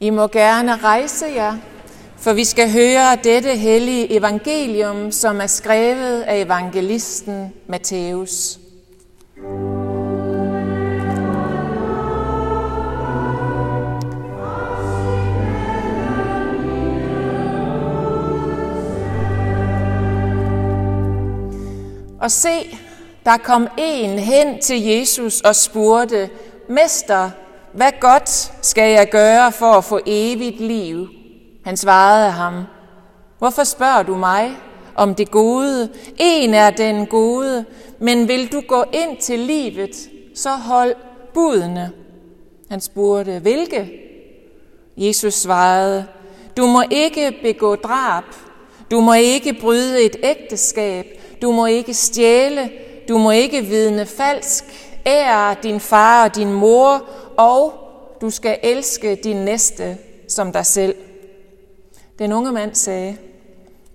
I må gerne rejse jer, for vi skal høre dette hellige evangelium, som er skrevet af evangelisten Matthæus. Og se, der kom en hen til Jesus og spurgte, Mester, hvad godt skal jeg gøre for at få evigt liv? Han svarede ham, Hvorfor spørger du mig om det gode? En er den gode, men vil du gå ind til livet, så hold budene. Han spurgte, hvilke? Jesus svarede, du må ikke begå drab, du må ikke bryde et ægteskab, du må ikke stjæle, du må ikke vidne falsk, ære din far og din mor, og du skal elske din næste som dig selv. Den unge mand sagde,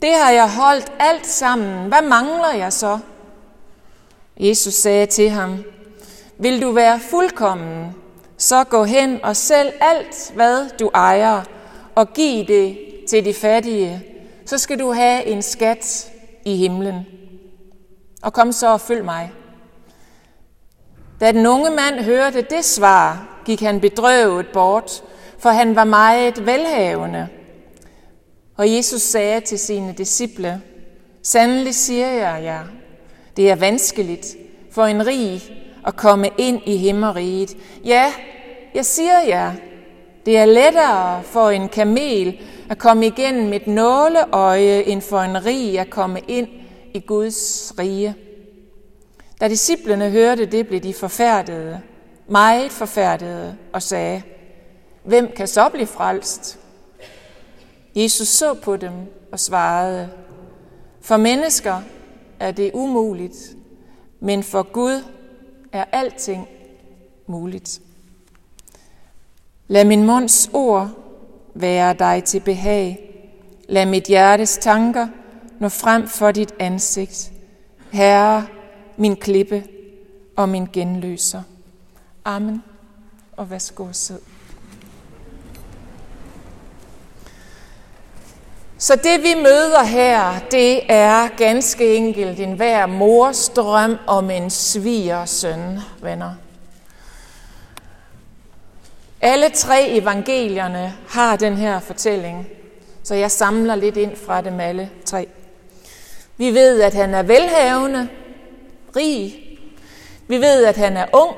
det har jeg holdt alt sammen. Hvad mangler jeg så? Jesus sagde til ham, vil du være fuldkommen, så gå hen og sælg alt, hvad du ejer, og giv det til de fattige. Så skal du have en skat i himlen. Og kom så og følg mig. Da den unge mand hørte det svar, gik han bedrøvet bort, for han var meget velhavende. Og Jesus sagde til sine disciple, Sandelig siger jeg jer, det er vanskeligt for en rig at komme ind i himmeriget. Ja, jeg siger jer, det er lettere for en kamel at komme igennem et nåleøje, end for en rig at komme ind i Guds rige. Da disciplene hørte det, blev de forfærdede, meget forfærdede, og sagde, hvem kan så blive frelst? Jesus så på dem og svarede, for mennesker er det umuligt, men for Gud er alting muligt. Lad min munds ord være dig til behag. Lad mit hjertes tanker nå frem for dit ansigt. Herre, min klippe og min genløser. Amen. Og værsgo og sid. Så det vi møder her, det er ganske enkelt en hver mors drøm om en svigersøn, venner. Alle tre evangelierne har den her fortælling, så jeg samler lidt ind fra dem alle tre. Vi ved, at han er velhavende, rig. Vi ved, at han er ung.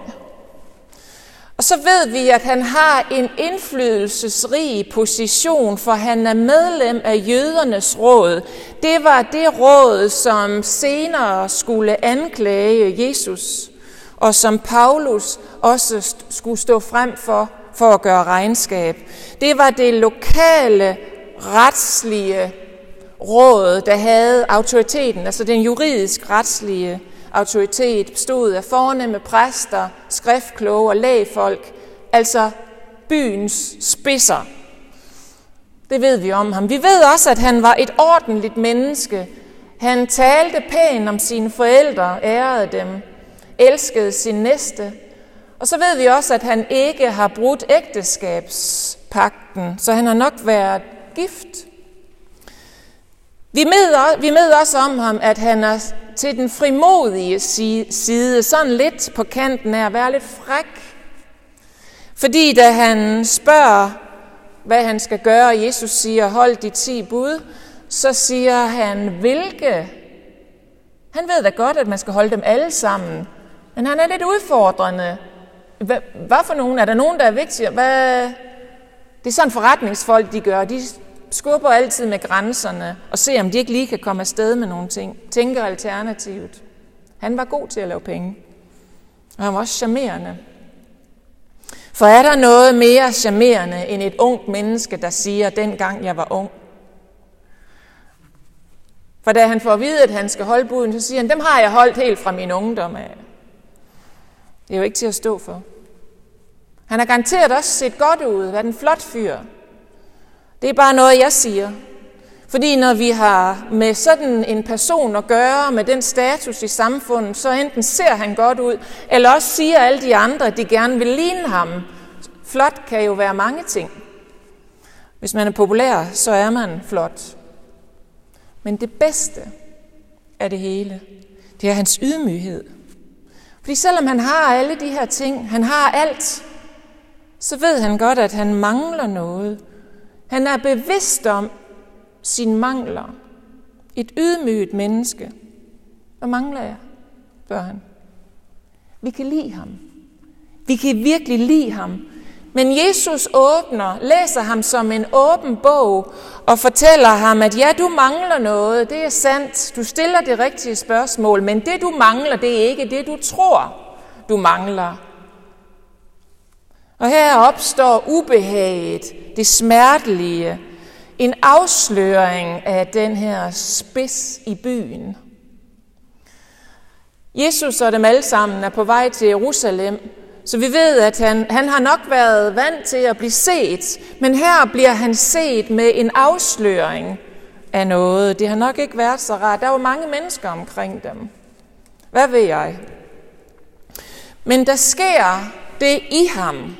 Og så ved vi, at han har en indflydelsesrig position, for han er medlem af jødernes råd. Det var det råd, som senere skulle anklage Jesus, og som Paulus også skulle stå frem for, for at gøre regnskab. Det var det lokale retslige råd, der havde autoriteten, altså den juridisk retslige autoritet, bestod af fornemme præster, skriftkloge og lægfolk, altså byens spidser. Det ved vi om ham. Vi ved også, at han var et ordentligt menneske. Han talte pænt om sine forældre, ærede dem, elskede sin næste. Og så ved vi også, at han ikke har brudt ægteskabspakten, så han har nok været gift. Vi ved, vi ved også om ham, at han er til den frimodige side, sådan lidt på kanten af at være lidt fræk. Fordi da han spørger, hvad han skal gøre, og Jesus siger, hold de ti bud, så siger han, hvilke? Han ved da godt, at man skal holde dem alle sammen, men han er lidt udfordrende. Hvad, hvad for nogen? Er der nogen, der er vigtige? Hvad? Det er sådan forretningsfolk, de gør. De skubber altid med grænserne og ser, om de ikke lige kan komme afsted med nogle ting. Tænker alternativt. Han var god til at lave penge. Og han var også charmerende. For er der noget mere charmerende end et ungt menneske, der siger, dengang jeg var ung? For da han får at vide, at han skal holde buden, så siger han, dem har jeg holdt helt fra min ungdom af. Det er jo ikke til at stå for. Han har garanteret også set godt ud, været en flot fyr. Det er bare noget, jeg siger. Fordi når vi har med sådan en person at gøre, med den status i samfundet, så enten ser han godt ud, eller også siger alle de andre, at de gerne vil ligne ham. Flot kan jo være mange ting. Hvis man er populær, så er man flot. Men det bedste af det hele, det er hans ydmyghed. Fordi selvom han har alle de her ting, han har alt, så ved han godt, at han mangler noget. Han er bevidst om sine mangler. Et ydmyget menneske. Hvad mangler jeg, spørger han. Vi kan lide ham. Vi kan virkelig lide ham. Men Jesus åbner, læser ham som en åben bog og fortæller ham, at ja, du mangler noget, det er sandt. Du stiller det rigtige spørgsmål, men det du mangler, det er ikke det, du tror, du mangler. Og her opstår ubehaget, det smertelige, en afsløring af den her spids i byen. Jesus og dem alle sammen er på vej til Jerusalem, så vi ved, at han, han har nok været vant til at blive set, men her bliver han set med en afsløring af noget. Det har nok ikke været så rart. Der var mange mennesker omkring dem. Hvad ved jeg? Men der sker det i ham.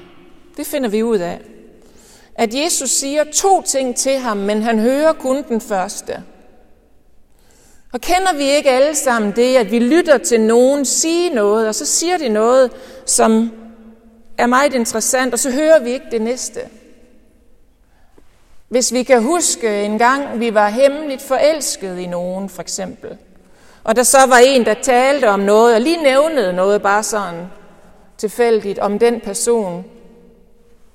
Det finder vi ud af. At Jesus siger to ting til ham, men han hører kun den første. Og kender vi ikke alle sammen det, at vi lytter til nogen sige noget, og så siger de noget, som er meget interessant, og så hører vi ikke det næste. Hvis vi kan huske en gang, vi var hemmeligt forelsket i nogen, for eksempel, og der så var en, der talte om noget, og lige nævnede noget bare sådan tilfældigt om den person,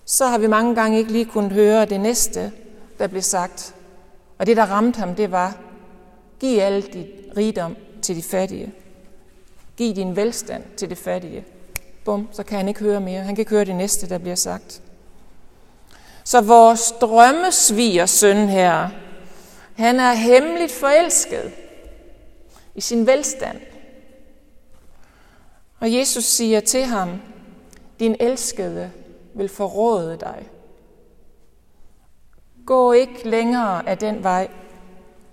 så har vi mange gange ikke lige kunnet høre det næste, der blev sagt. Og det, der ramte ham, det var, giv al dit rigdom til de fattige. Giv din velstand til de fattige. Bum, så kan han ikke høre mere. Han kan ikke høre det næste, der bliver sagt. Så vores drømmesviger søn her, han er hemmeligt forelsket i sin velstand. Og Jesus siger til ham, din elskede vil forråde dig. Gå ikke længere af den vej.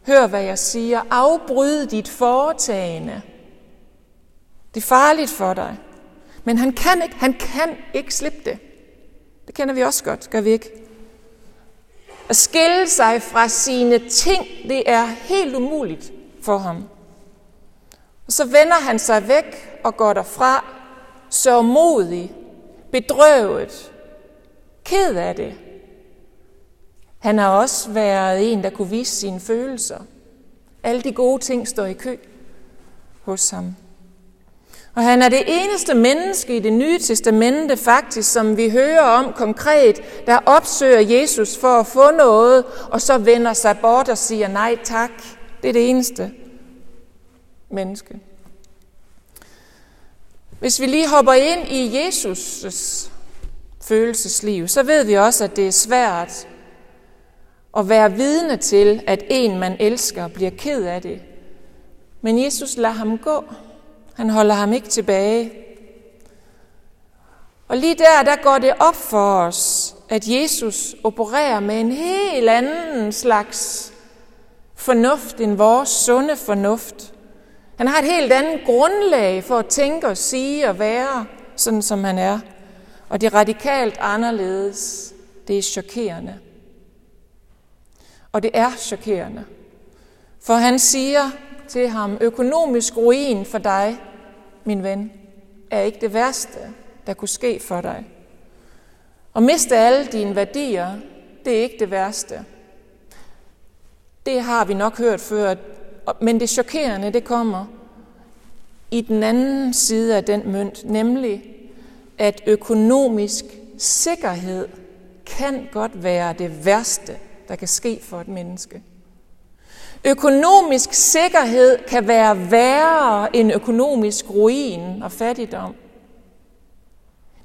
Hør, hvad jeg siger. Afbryd dit foretagende. Det er farligt for dig. Men han kan ikke, han kan ikke slippe det. Det kender vi også godt, gør vi ikke? At skille sig fra sine ting, det er helt umuligt for ham. Og så vender han sig væk og går derfra, så modig, bedrøvet, ked af det. Han har også været en, der kunne vise sine følelser. Alle de gode ting står i kø hos ham. Og han er det eneste menneske i det nye testamente faktisk, som vi hører om konkret, der opsøger Jesus for at få noget, og så vender sig bort og siger nej tak. Det er det eneste menneske. Hvis vi lige hopper ind i Jesus' følelsesliv, så ved vi også, at det er svært at være vidne til, at en, man elsker, bliver ked af det. Men Jesus lader ham gå. Han holder ham ikke tilbage. Og lige der, der går det op for os, at Jesus opererer med en helt anden slags fornuft end vores sunde fornuft. Han har et helt andet grundlag for at tænke og sige og være, sådan som han er. Og det er radikalt anderledes. Det er chokerende. Og det er chokerende. For han siger til ham, økonomisk ruin for dig, min ven, er ikke det værste, der kunne ske for dig. Og miste alle dine værdier, det er ikke det værste. Det har vi nok hørt før, men det chokerende, det kommer i den anden side af den mønt, nemlig at økonomisk sikkerhed kan godt være det værste, der kan ske for et menneske. Økonomisk sikkerhed kan være værre end økonomisk ruin og fattigdom.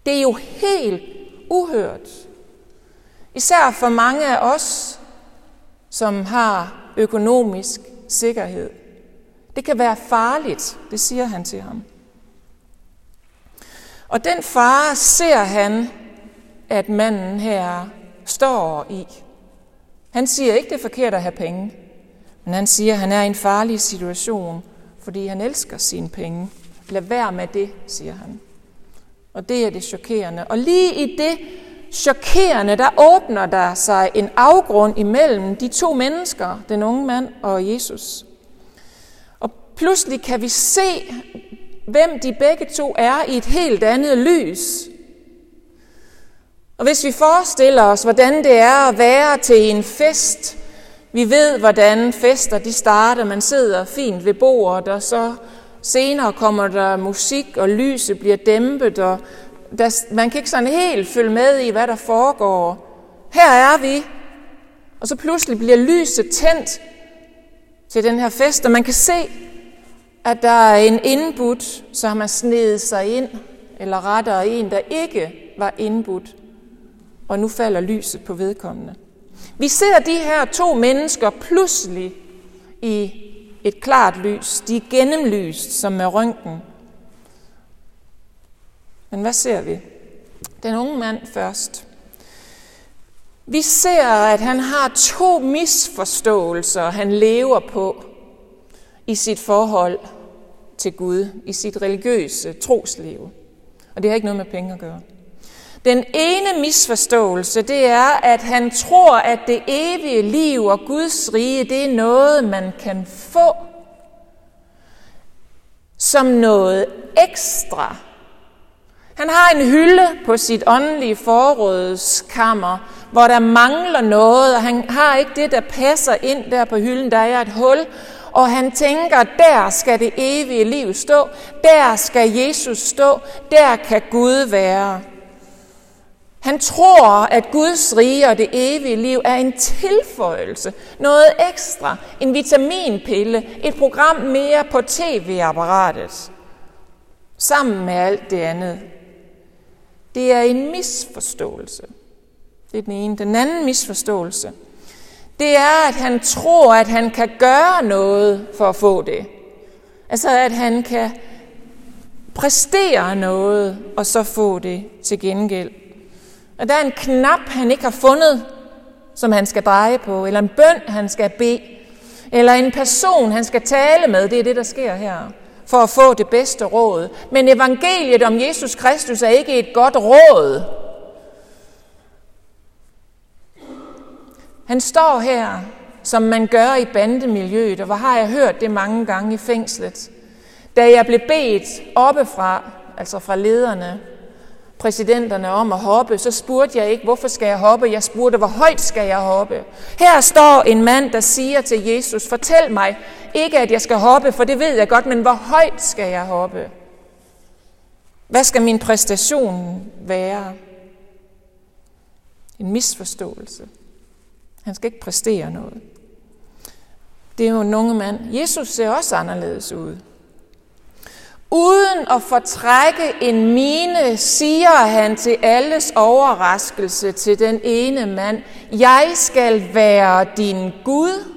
Det er jo helt uhørt. Især for mange af os, som har økonomisk sikkerhed. Det kan være farligt, det siger han til ham. Og den fare ser han, at manden her står i. Han siger ikke, det er forkert at have penge, men han siger, at han er i en farlig situation, fordi han elsker sine penge. Lad være med det, siger han. Og det er det chokerende. Og lige i det, chokerende, der åbner der sig en afgrund imellem de to mennesker, den unge mand og Jesus. Og pludselig kan vi se, hvem de begge to er i et helt andet lys. Og hvis vi forestiller os, hvordan det er at være til en fest, vi ved, hvordan fester de starter. Man sidder fint ved bordet, og så senere kommer der musik, og lyset bliver dæmpet, og der, man kan ikke sådan helt følge med i, hvad der foregår. Her er vi, og så pludselig bliver lyset tændt til den her fest, og man kan se, at der er en indbudt, som har snedet sig ind, eller rettere en, der ikke var indbudt, og nu falder lyset på vedkommende. Vi ser de her to mennesker pludselig i et klart lys. De er gennemlyst som med røntgen. Men hvad ser vi? Den unge mand først. Vi ser, at han har to misforståelser, han lever på i sit forhold til Gud, i sit religiøse trosliv. Og det har ikke noget med penge at gøre. Den ene misforståelse, det er, at han tror, at det evige liv og Guds rige, det er noget, man kan få som noget ekstra. Han har en hylde på sit åndelige forrådskammer, hvor der mangler noget, og han har ikke det, der passer ind der på hylden. Der er et hul, og han tænker, der skal det evige liv stå, der skal Jesus stå, der kan Gud være. Han tror, at Guds rige og det evige liv er en tilføjelse, noget ekstra, en vitaminpille, et program mere på tv-apparatet, sammen med alt det andet. Det er en misforståelse. Det er den ene. Den anden misforståelse, det er, at han tror, at han kan gøre noget for at få det. Altså, at han kan præstere noget, og så få det til gengæld. Og der er en knap, han ikke har fundet, som han skal dreje på, eller en bøn, han skal bede, eller en person, han skal tale med. Det er det, der sker her, for at få det bedste råd. Men evangeliet om Jesus Kristus er ikke et godt råd. Han står her, som man gør i bandemiljøet, og hvor har jeg hørt det mange gange i fængslet. Da jeg blev bedt oppefra, altså fra lederne, præsidenterne om at hoppe, så spurgte jeg ikke, hvorfor skal jeg hoppe? Jeg spurgte, hvor højt skal jeg hoppe? Her står en mand, der siger til Jesus, fortæl mig, ikke at jeg skal hoppe, for det ved jeg godt, men hvor højt skal jeg hoppe? Hvad skal min præstation være? En misforståelse. Han skal ikke præstere noget. Det er jo en unge mand. Jesus ser også anderledes ud. Uden at fortrække en mine, siger han til alles overraskelse til den ene mand, jeg skal være din Gud,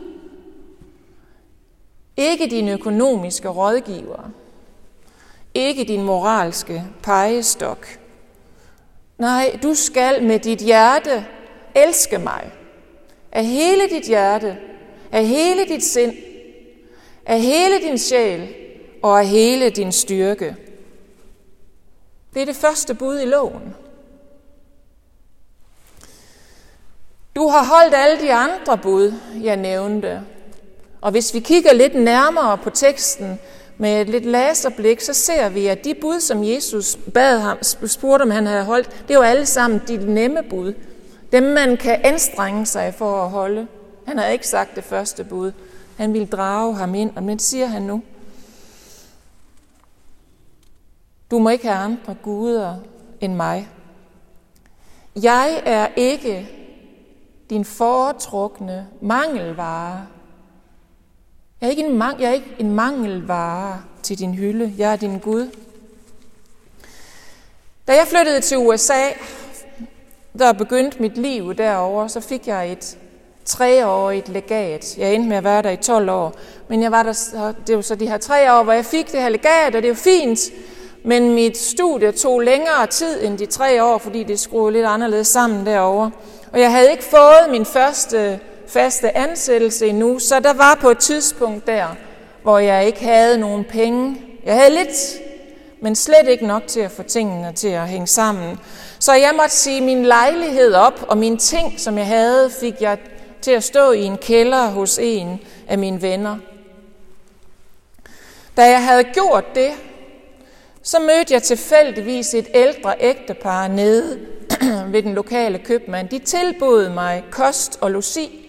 ikke din økonomiske rådgiver, ikke din moralske pegestok. Nej, du skal med dit hjerte elske mig. Af hele dit hjerte, af hele dit sind, af hele din sjæl, og af hele din styrke. Det er det første bud i loven. Du har holdt alle de andre bud, jeg nævnte. Og hvis vi kigger lidt nærmere på teksten med et lidt laserblik, så ser vi, at de bud, som Jesus bad ham, spurgte om han havde holdt, det var alle sammen de nemme bud. Dem, man kan anstrenge sig for at holde. Han havde ikke sagt det første bud. Han ville drage ham ind, og men siger han nu. Du må ikke have andre guder end mig. Jeg er ikke din foretrukne mangelvare. Jeg er ikke en, mang- jeg er ikke en mangelvare til din hylde. Jeg er din Gud. Da jeg flyttede til USA, der begyndte mit liv derovre, så fik jeg et treårigt legat. Jeg endte med at være der i 12 år, men jeg var der, det var så de her tre år, hvor jeg fik det her legat, og det er jo fint, men mit studie tog længere tid end de tre år, fordi det skruede lidt anderledes sammen derovre. Og jeg havde ikke fået min første faste ansættelse endnu, så der var på et tidspunkt der, hvor jeg ikke havde nogen penge. Jeg havde lidt, men slet ikke nok til at få tingene til at hænge sammen. Så jeg måtte sige min lejlighed op, og mine ting, som jeg havde, fik jeg til at stå i en kælder hos en af mine venner. Da jeg havde gjort det, så mødte jeg tilfældigvis et ældre ægtepar nede ved den lokale købmand. De tilbød mig kost og logi.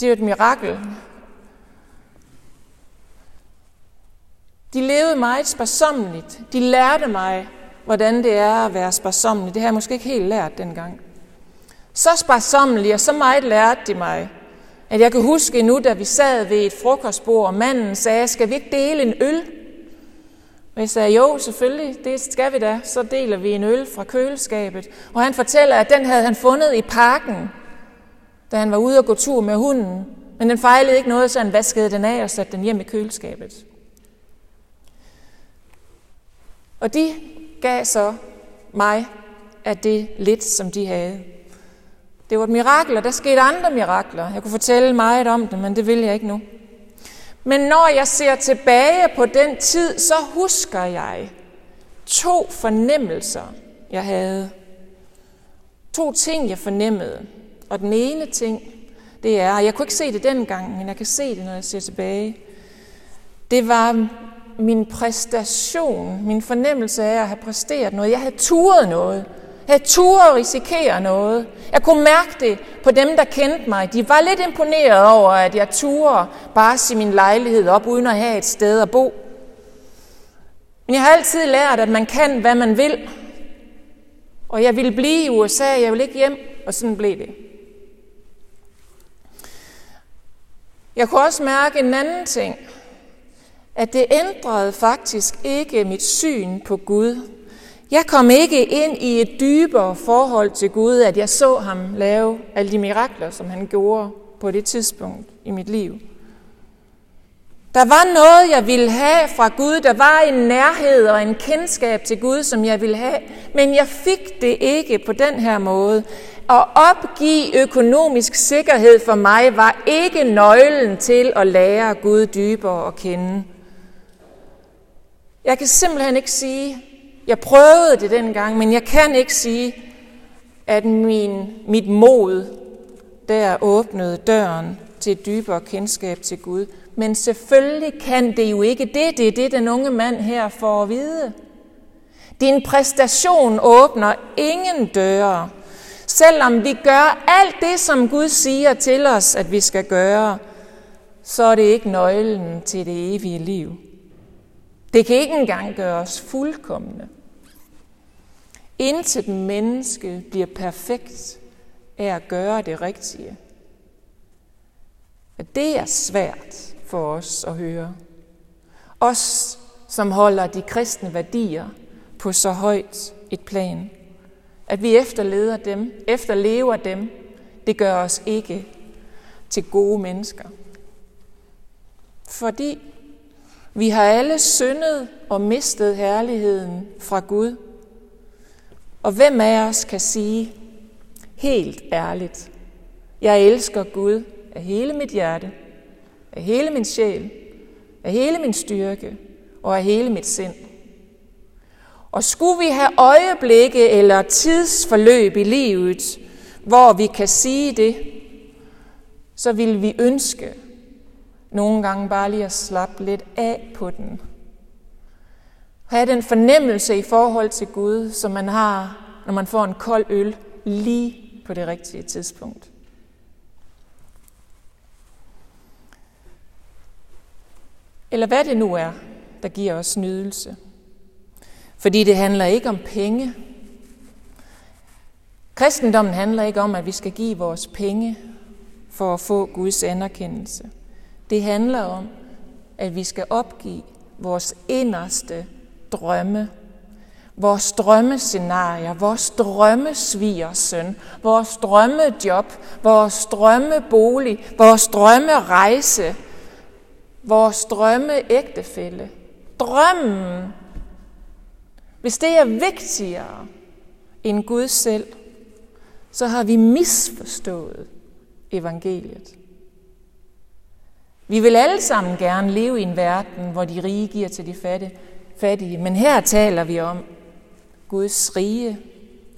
Det er et mirakel. De levede meget sparsommeligt. De lærte mig, hvordan det er at være sparsommelig. Det har jeg måske ikke helt lært dengang. Så sparsommelig og så meget lærte de mig, at jeg kan huske nu, da vi sad ved et frokostbord, og manden sagde, skal vi ikke dele en øl? Og jeg sagde, jo, selvfølgelig, det skal vi da. Så deler vi en øl fra køleskabet. Og han fortæller, at den havde han fundet i parken, da han var ude og gå tur med hunden. Men den fejlede ikke noget, så han vaskede den af og satte den hjem i køleskabet. Og de gav så mig af det lidt, som de havde. Det var et mirakel, og der skete andre mirakler. Jeg kunne fortælle meget om det, men det vil jeg ikke nu. Men når jeg ser tilbage på den tid, så husker jeg to fornemmelser, jeg havde. To ting, jeg fornemmede. Og den ene ting, det er, jeg kunne ikke se det dengang, men jeg kan se det, når jeg ser tilbage. Det var min præstation, min fornemmelse af at have præsteret noget. Jeg havde turet noget. Jeg turde risikere noget. Jeg kunne mærke det på dem, der kendte mig. De var lidt imponeret over, at jeg turde bare se min lejlighed op, uden at have et sted at bo. Men jeg har altid lært, at man kan, hvad man vil. Og jeg ville blive i USA, jeg ville ikke hjem, og sådan blev det. Jeg kunne også mærke en anden ting at det ændrede faktisk ikke mit syn på Gud. Jeg kom ikke ind i et dybere forhold til Gud, at jeg så ham lave alle de mirakler, som han gjorde på det tidspunkt i mit liv. Der var noget, jeg ville have fra Gud. Der var en nærhed og en kendskab til Gud, som jeg ville have. Men jeg fik det ikke på den her måde. At opgive økonomisk sikkerhed for mig var ikke nøglen til at lære Gud dybere at kende. Jeg kan simpelthen ikke sige, jeg prøvede det dengang, men jeg kan ikke sige, at min, mit mod der åbnede døren til et dybere kendskab til Gud. Men selvfølgelig kan det jo ikke det. Det er det, den unge mand her får at vide. Din præstation åbner ingen døre. Selvom vi gør alt det, som Gud siger til os, at vi skal gøre, så er det ikke nøglen til det evige liv. Det kan ikke engang gøre os fuldkommende. Intet menneske bliver perfekt af at gøre det rigtige. Og det er svært for os at høre. Os, som holder de kristne værdier på så højt et plan. At vi efterleder dem, efterlever dem, det gør os ikke til gode mennesker. Fordi vi har alle syndet og mistet herligheden fra Gud. Og hvem af os kan sige helt ærligt, jeg elsker Gud af hele mit hjerte, af hele min sjæl, af hele min styrke og af hele mit sind. Og skulle vi have øjeblikke eller tidsforløb i livet, hvor vi kan sige det, så vil vi ønske, nogle gange bare lige at slappe lidt af på den. Have den fornemmelse i forhold til Gud, som man har, når man får en kold øl lige på det rigtige tidspunkt. Eller hvad det nu er, der giver os nydelse. Fordi det handler ikke om penge. Kristendommen handler ikke om, at vi skal give vores penge for at få Guds anerkendelse. Det handler om, at vi skal opgive vores inderste drømme, vores drømmescenarier, vores drømmesvigersøn, vores drømmejob, vores drømmebolig, vores drømmerejse, vores drømmeægtefælde. Drømmen, hvis det er vigtigere end Gud selv, så har vi misforstået evangeliet. Vi vil alle sammen gerne leve i en verden, hvor de rige giver til de fattige, men her taler vi om, Guds rige,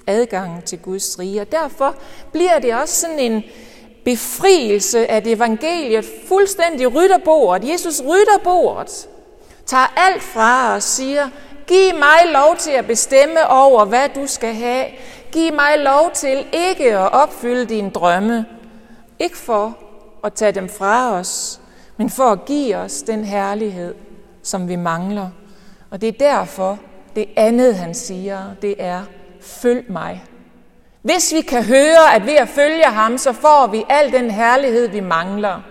adgangen til Guds rige. Og derfor bliver det også sådan en befrielse af evangeliet, fuldstændig rytterbordet. Jesus rytterbordet, tager alt fra os og siger, giv mig lov til at bestemme over, hvad du skal have. Giv mig lov til ikke at opfylde dine drømme. Ikke for at tage dem fra os, men for at give os den herlighed, som vi mangler. Og det er derfor, det andet han siger, det er, følg mig. Hvis vi kan høre, at ved at følge ham, så får vi al den herlighed, vi mangler,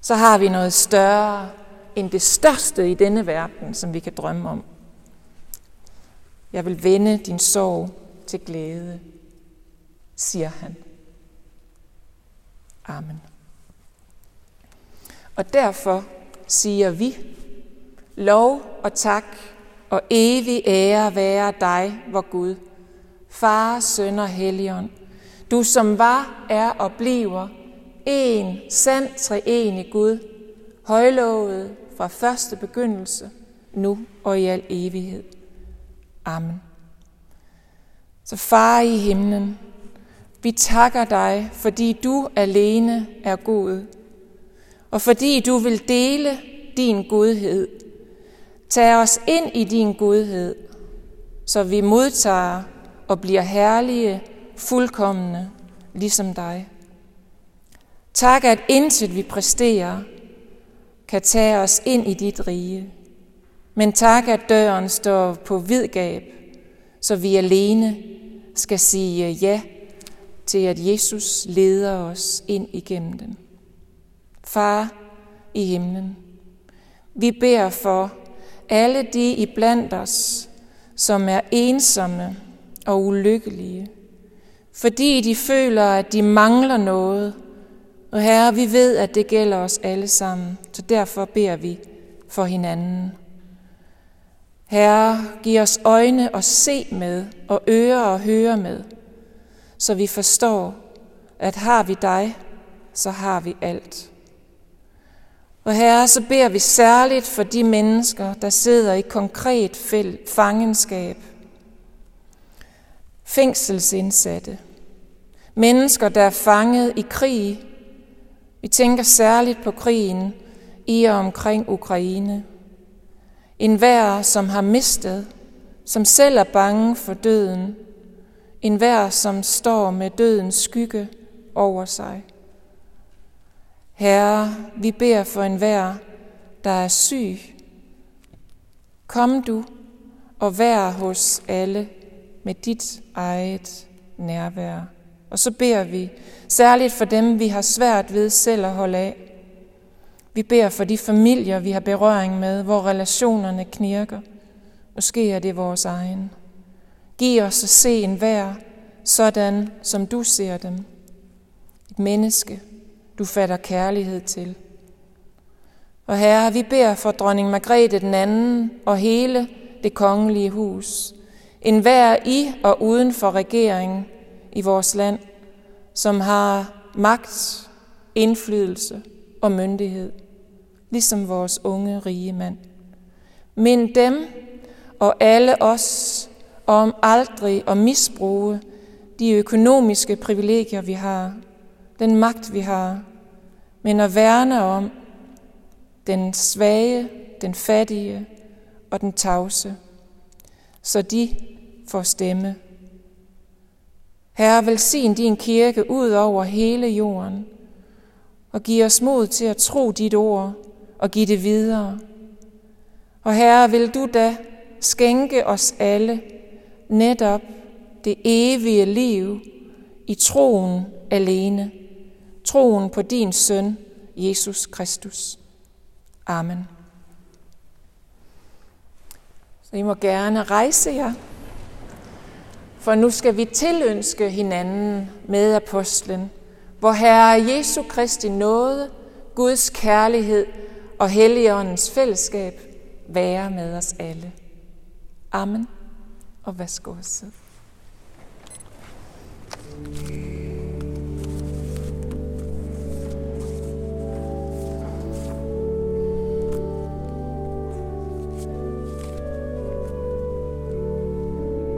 så har vi noget større end det største i denne verden, som vi kan drømme om. Jeg vil vende din sorg til glæde, siger han. Amen. Og derfor siger vi, lov og tak og evig ære være dig, vor Gud, Far, Søn og Helligånd, du som var, er og bliver en sand treenig Gud, højlovet fra første begyndelse, nu og i al evighed. Amen. Så far i himlen, vi takker dig, fordi du alene er god, og fordi du vil dele din godhed. Tag os ind i din godhed, så vi modtager og bliver herlige, fuldkommende, ligesom dig. Tak, at intet vi præsterer, kan tage os ind i dit rige. Men tak, at døren står på vidgab, så vi alene skal sige ja til, at Jesus leder os ind igennem den. Far i himlen, vi beder for alle de iblandt os, som er ensomme og ulykkelige, fordi de føler, at de mangler noget. Og Herre, vi ved, at det gælder os alle sammen, så derfor beder vi for hinanden. Herre, giv os øjne at se med, og ører at høre med, så vi forstår, at har vi dig, så har vi alt. Og herre, så beder vi særligt for de mennesker, der sidder i konkret fangenskab. Fængselsindsatte. Mennesker, der er fanget i krig. Vi tænker særligt på krigen i og omkring Ukraine. En hver, som har mistet, som selv er bange for døden. En hver, som står med dødens skygge over sig. Herre, vi beder for enhver, der er syg. Kom du og vær hos alle med dit eget nærvær. Og så beder vi særligt for dem, vi har svært ved selv at holde af. Vi beder for de familier, vi har berøring med, hvor relationerne knirker. Måske er det vores egen. Giv os at se en vær, sådan som du ser dem. Et menneske, du fatter kærlighed til. Og Herre, vi beder for dronning Margrethe den anden og hele det kongelige hus, en hver i og uden for regeringen i vores land, som har magt, indflydelse og myndighed, ligesom vores unge rige mand. Men dem og alle os om aldrig at misbruge de økonomiske privilegier, vi har, den magt, vi har, men at værne om den svage, den fattige og den tavse, så de får stemme. Herre, velsign din kirke ud over hele jorden, og giv os mod til at tro dit ord og give det videre. Og Herre, vil du da skænke os alle netop det evige liv i troen alene troen på din søn, Jesus Kristus. Amen. Så I må gerne rejse jer, for nu skal vi tilønske hinanden med apostlen, hvor Herre Jesu Kristi nåde, Guds kærlighed og Helligåndens fællesskab være med os alle. Amen. Og værsgo at sidde.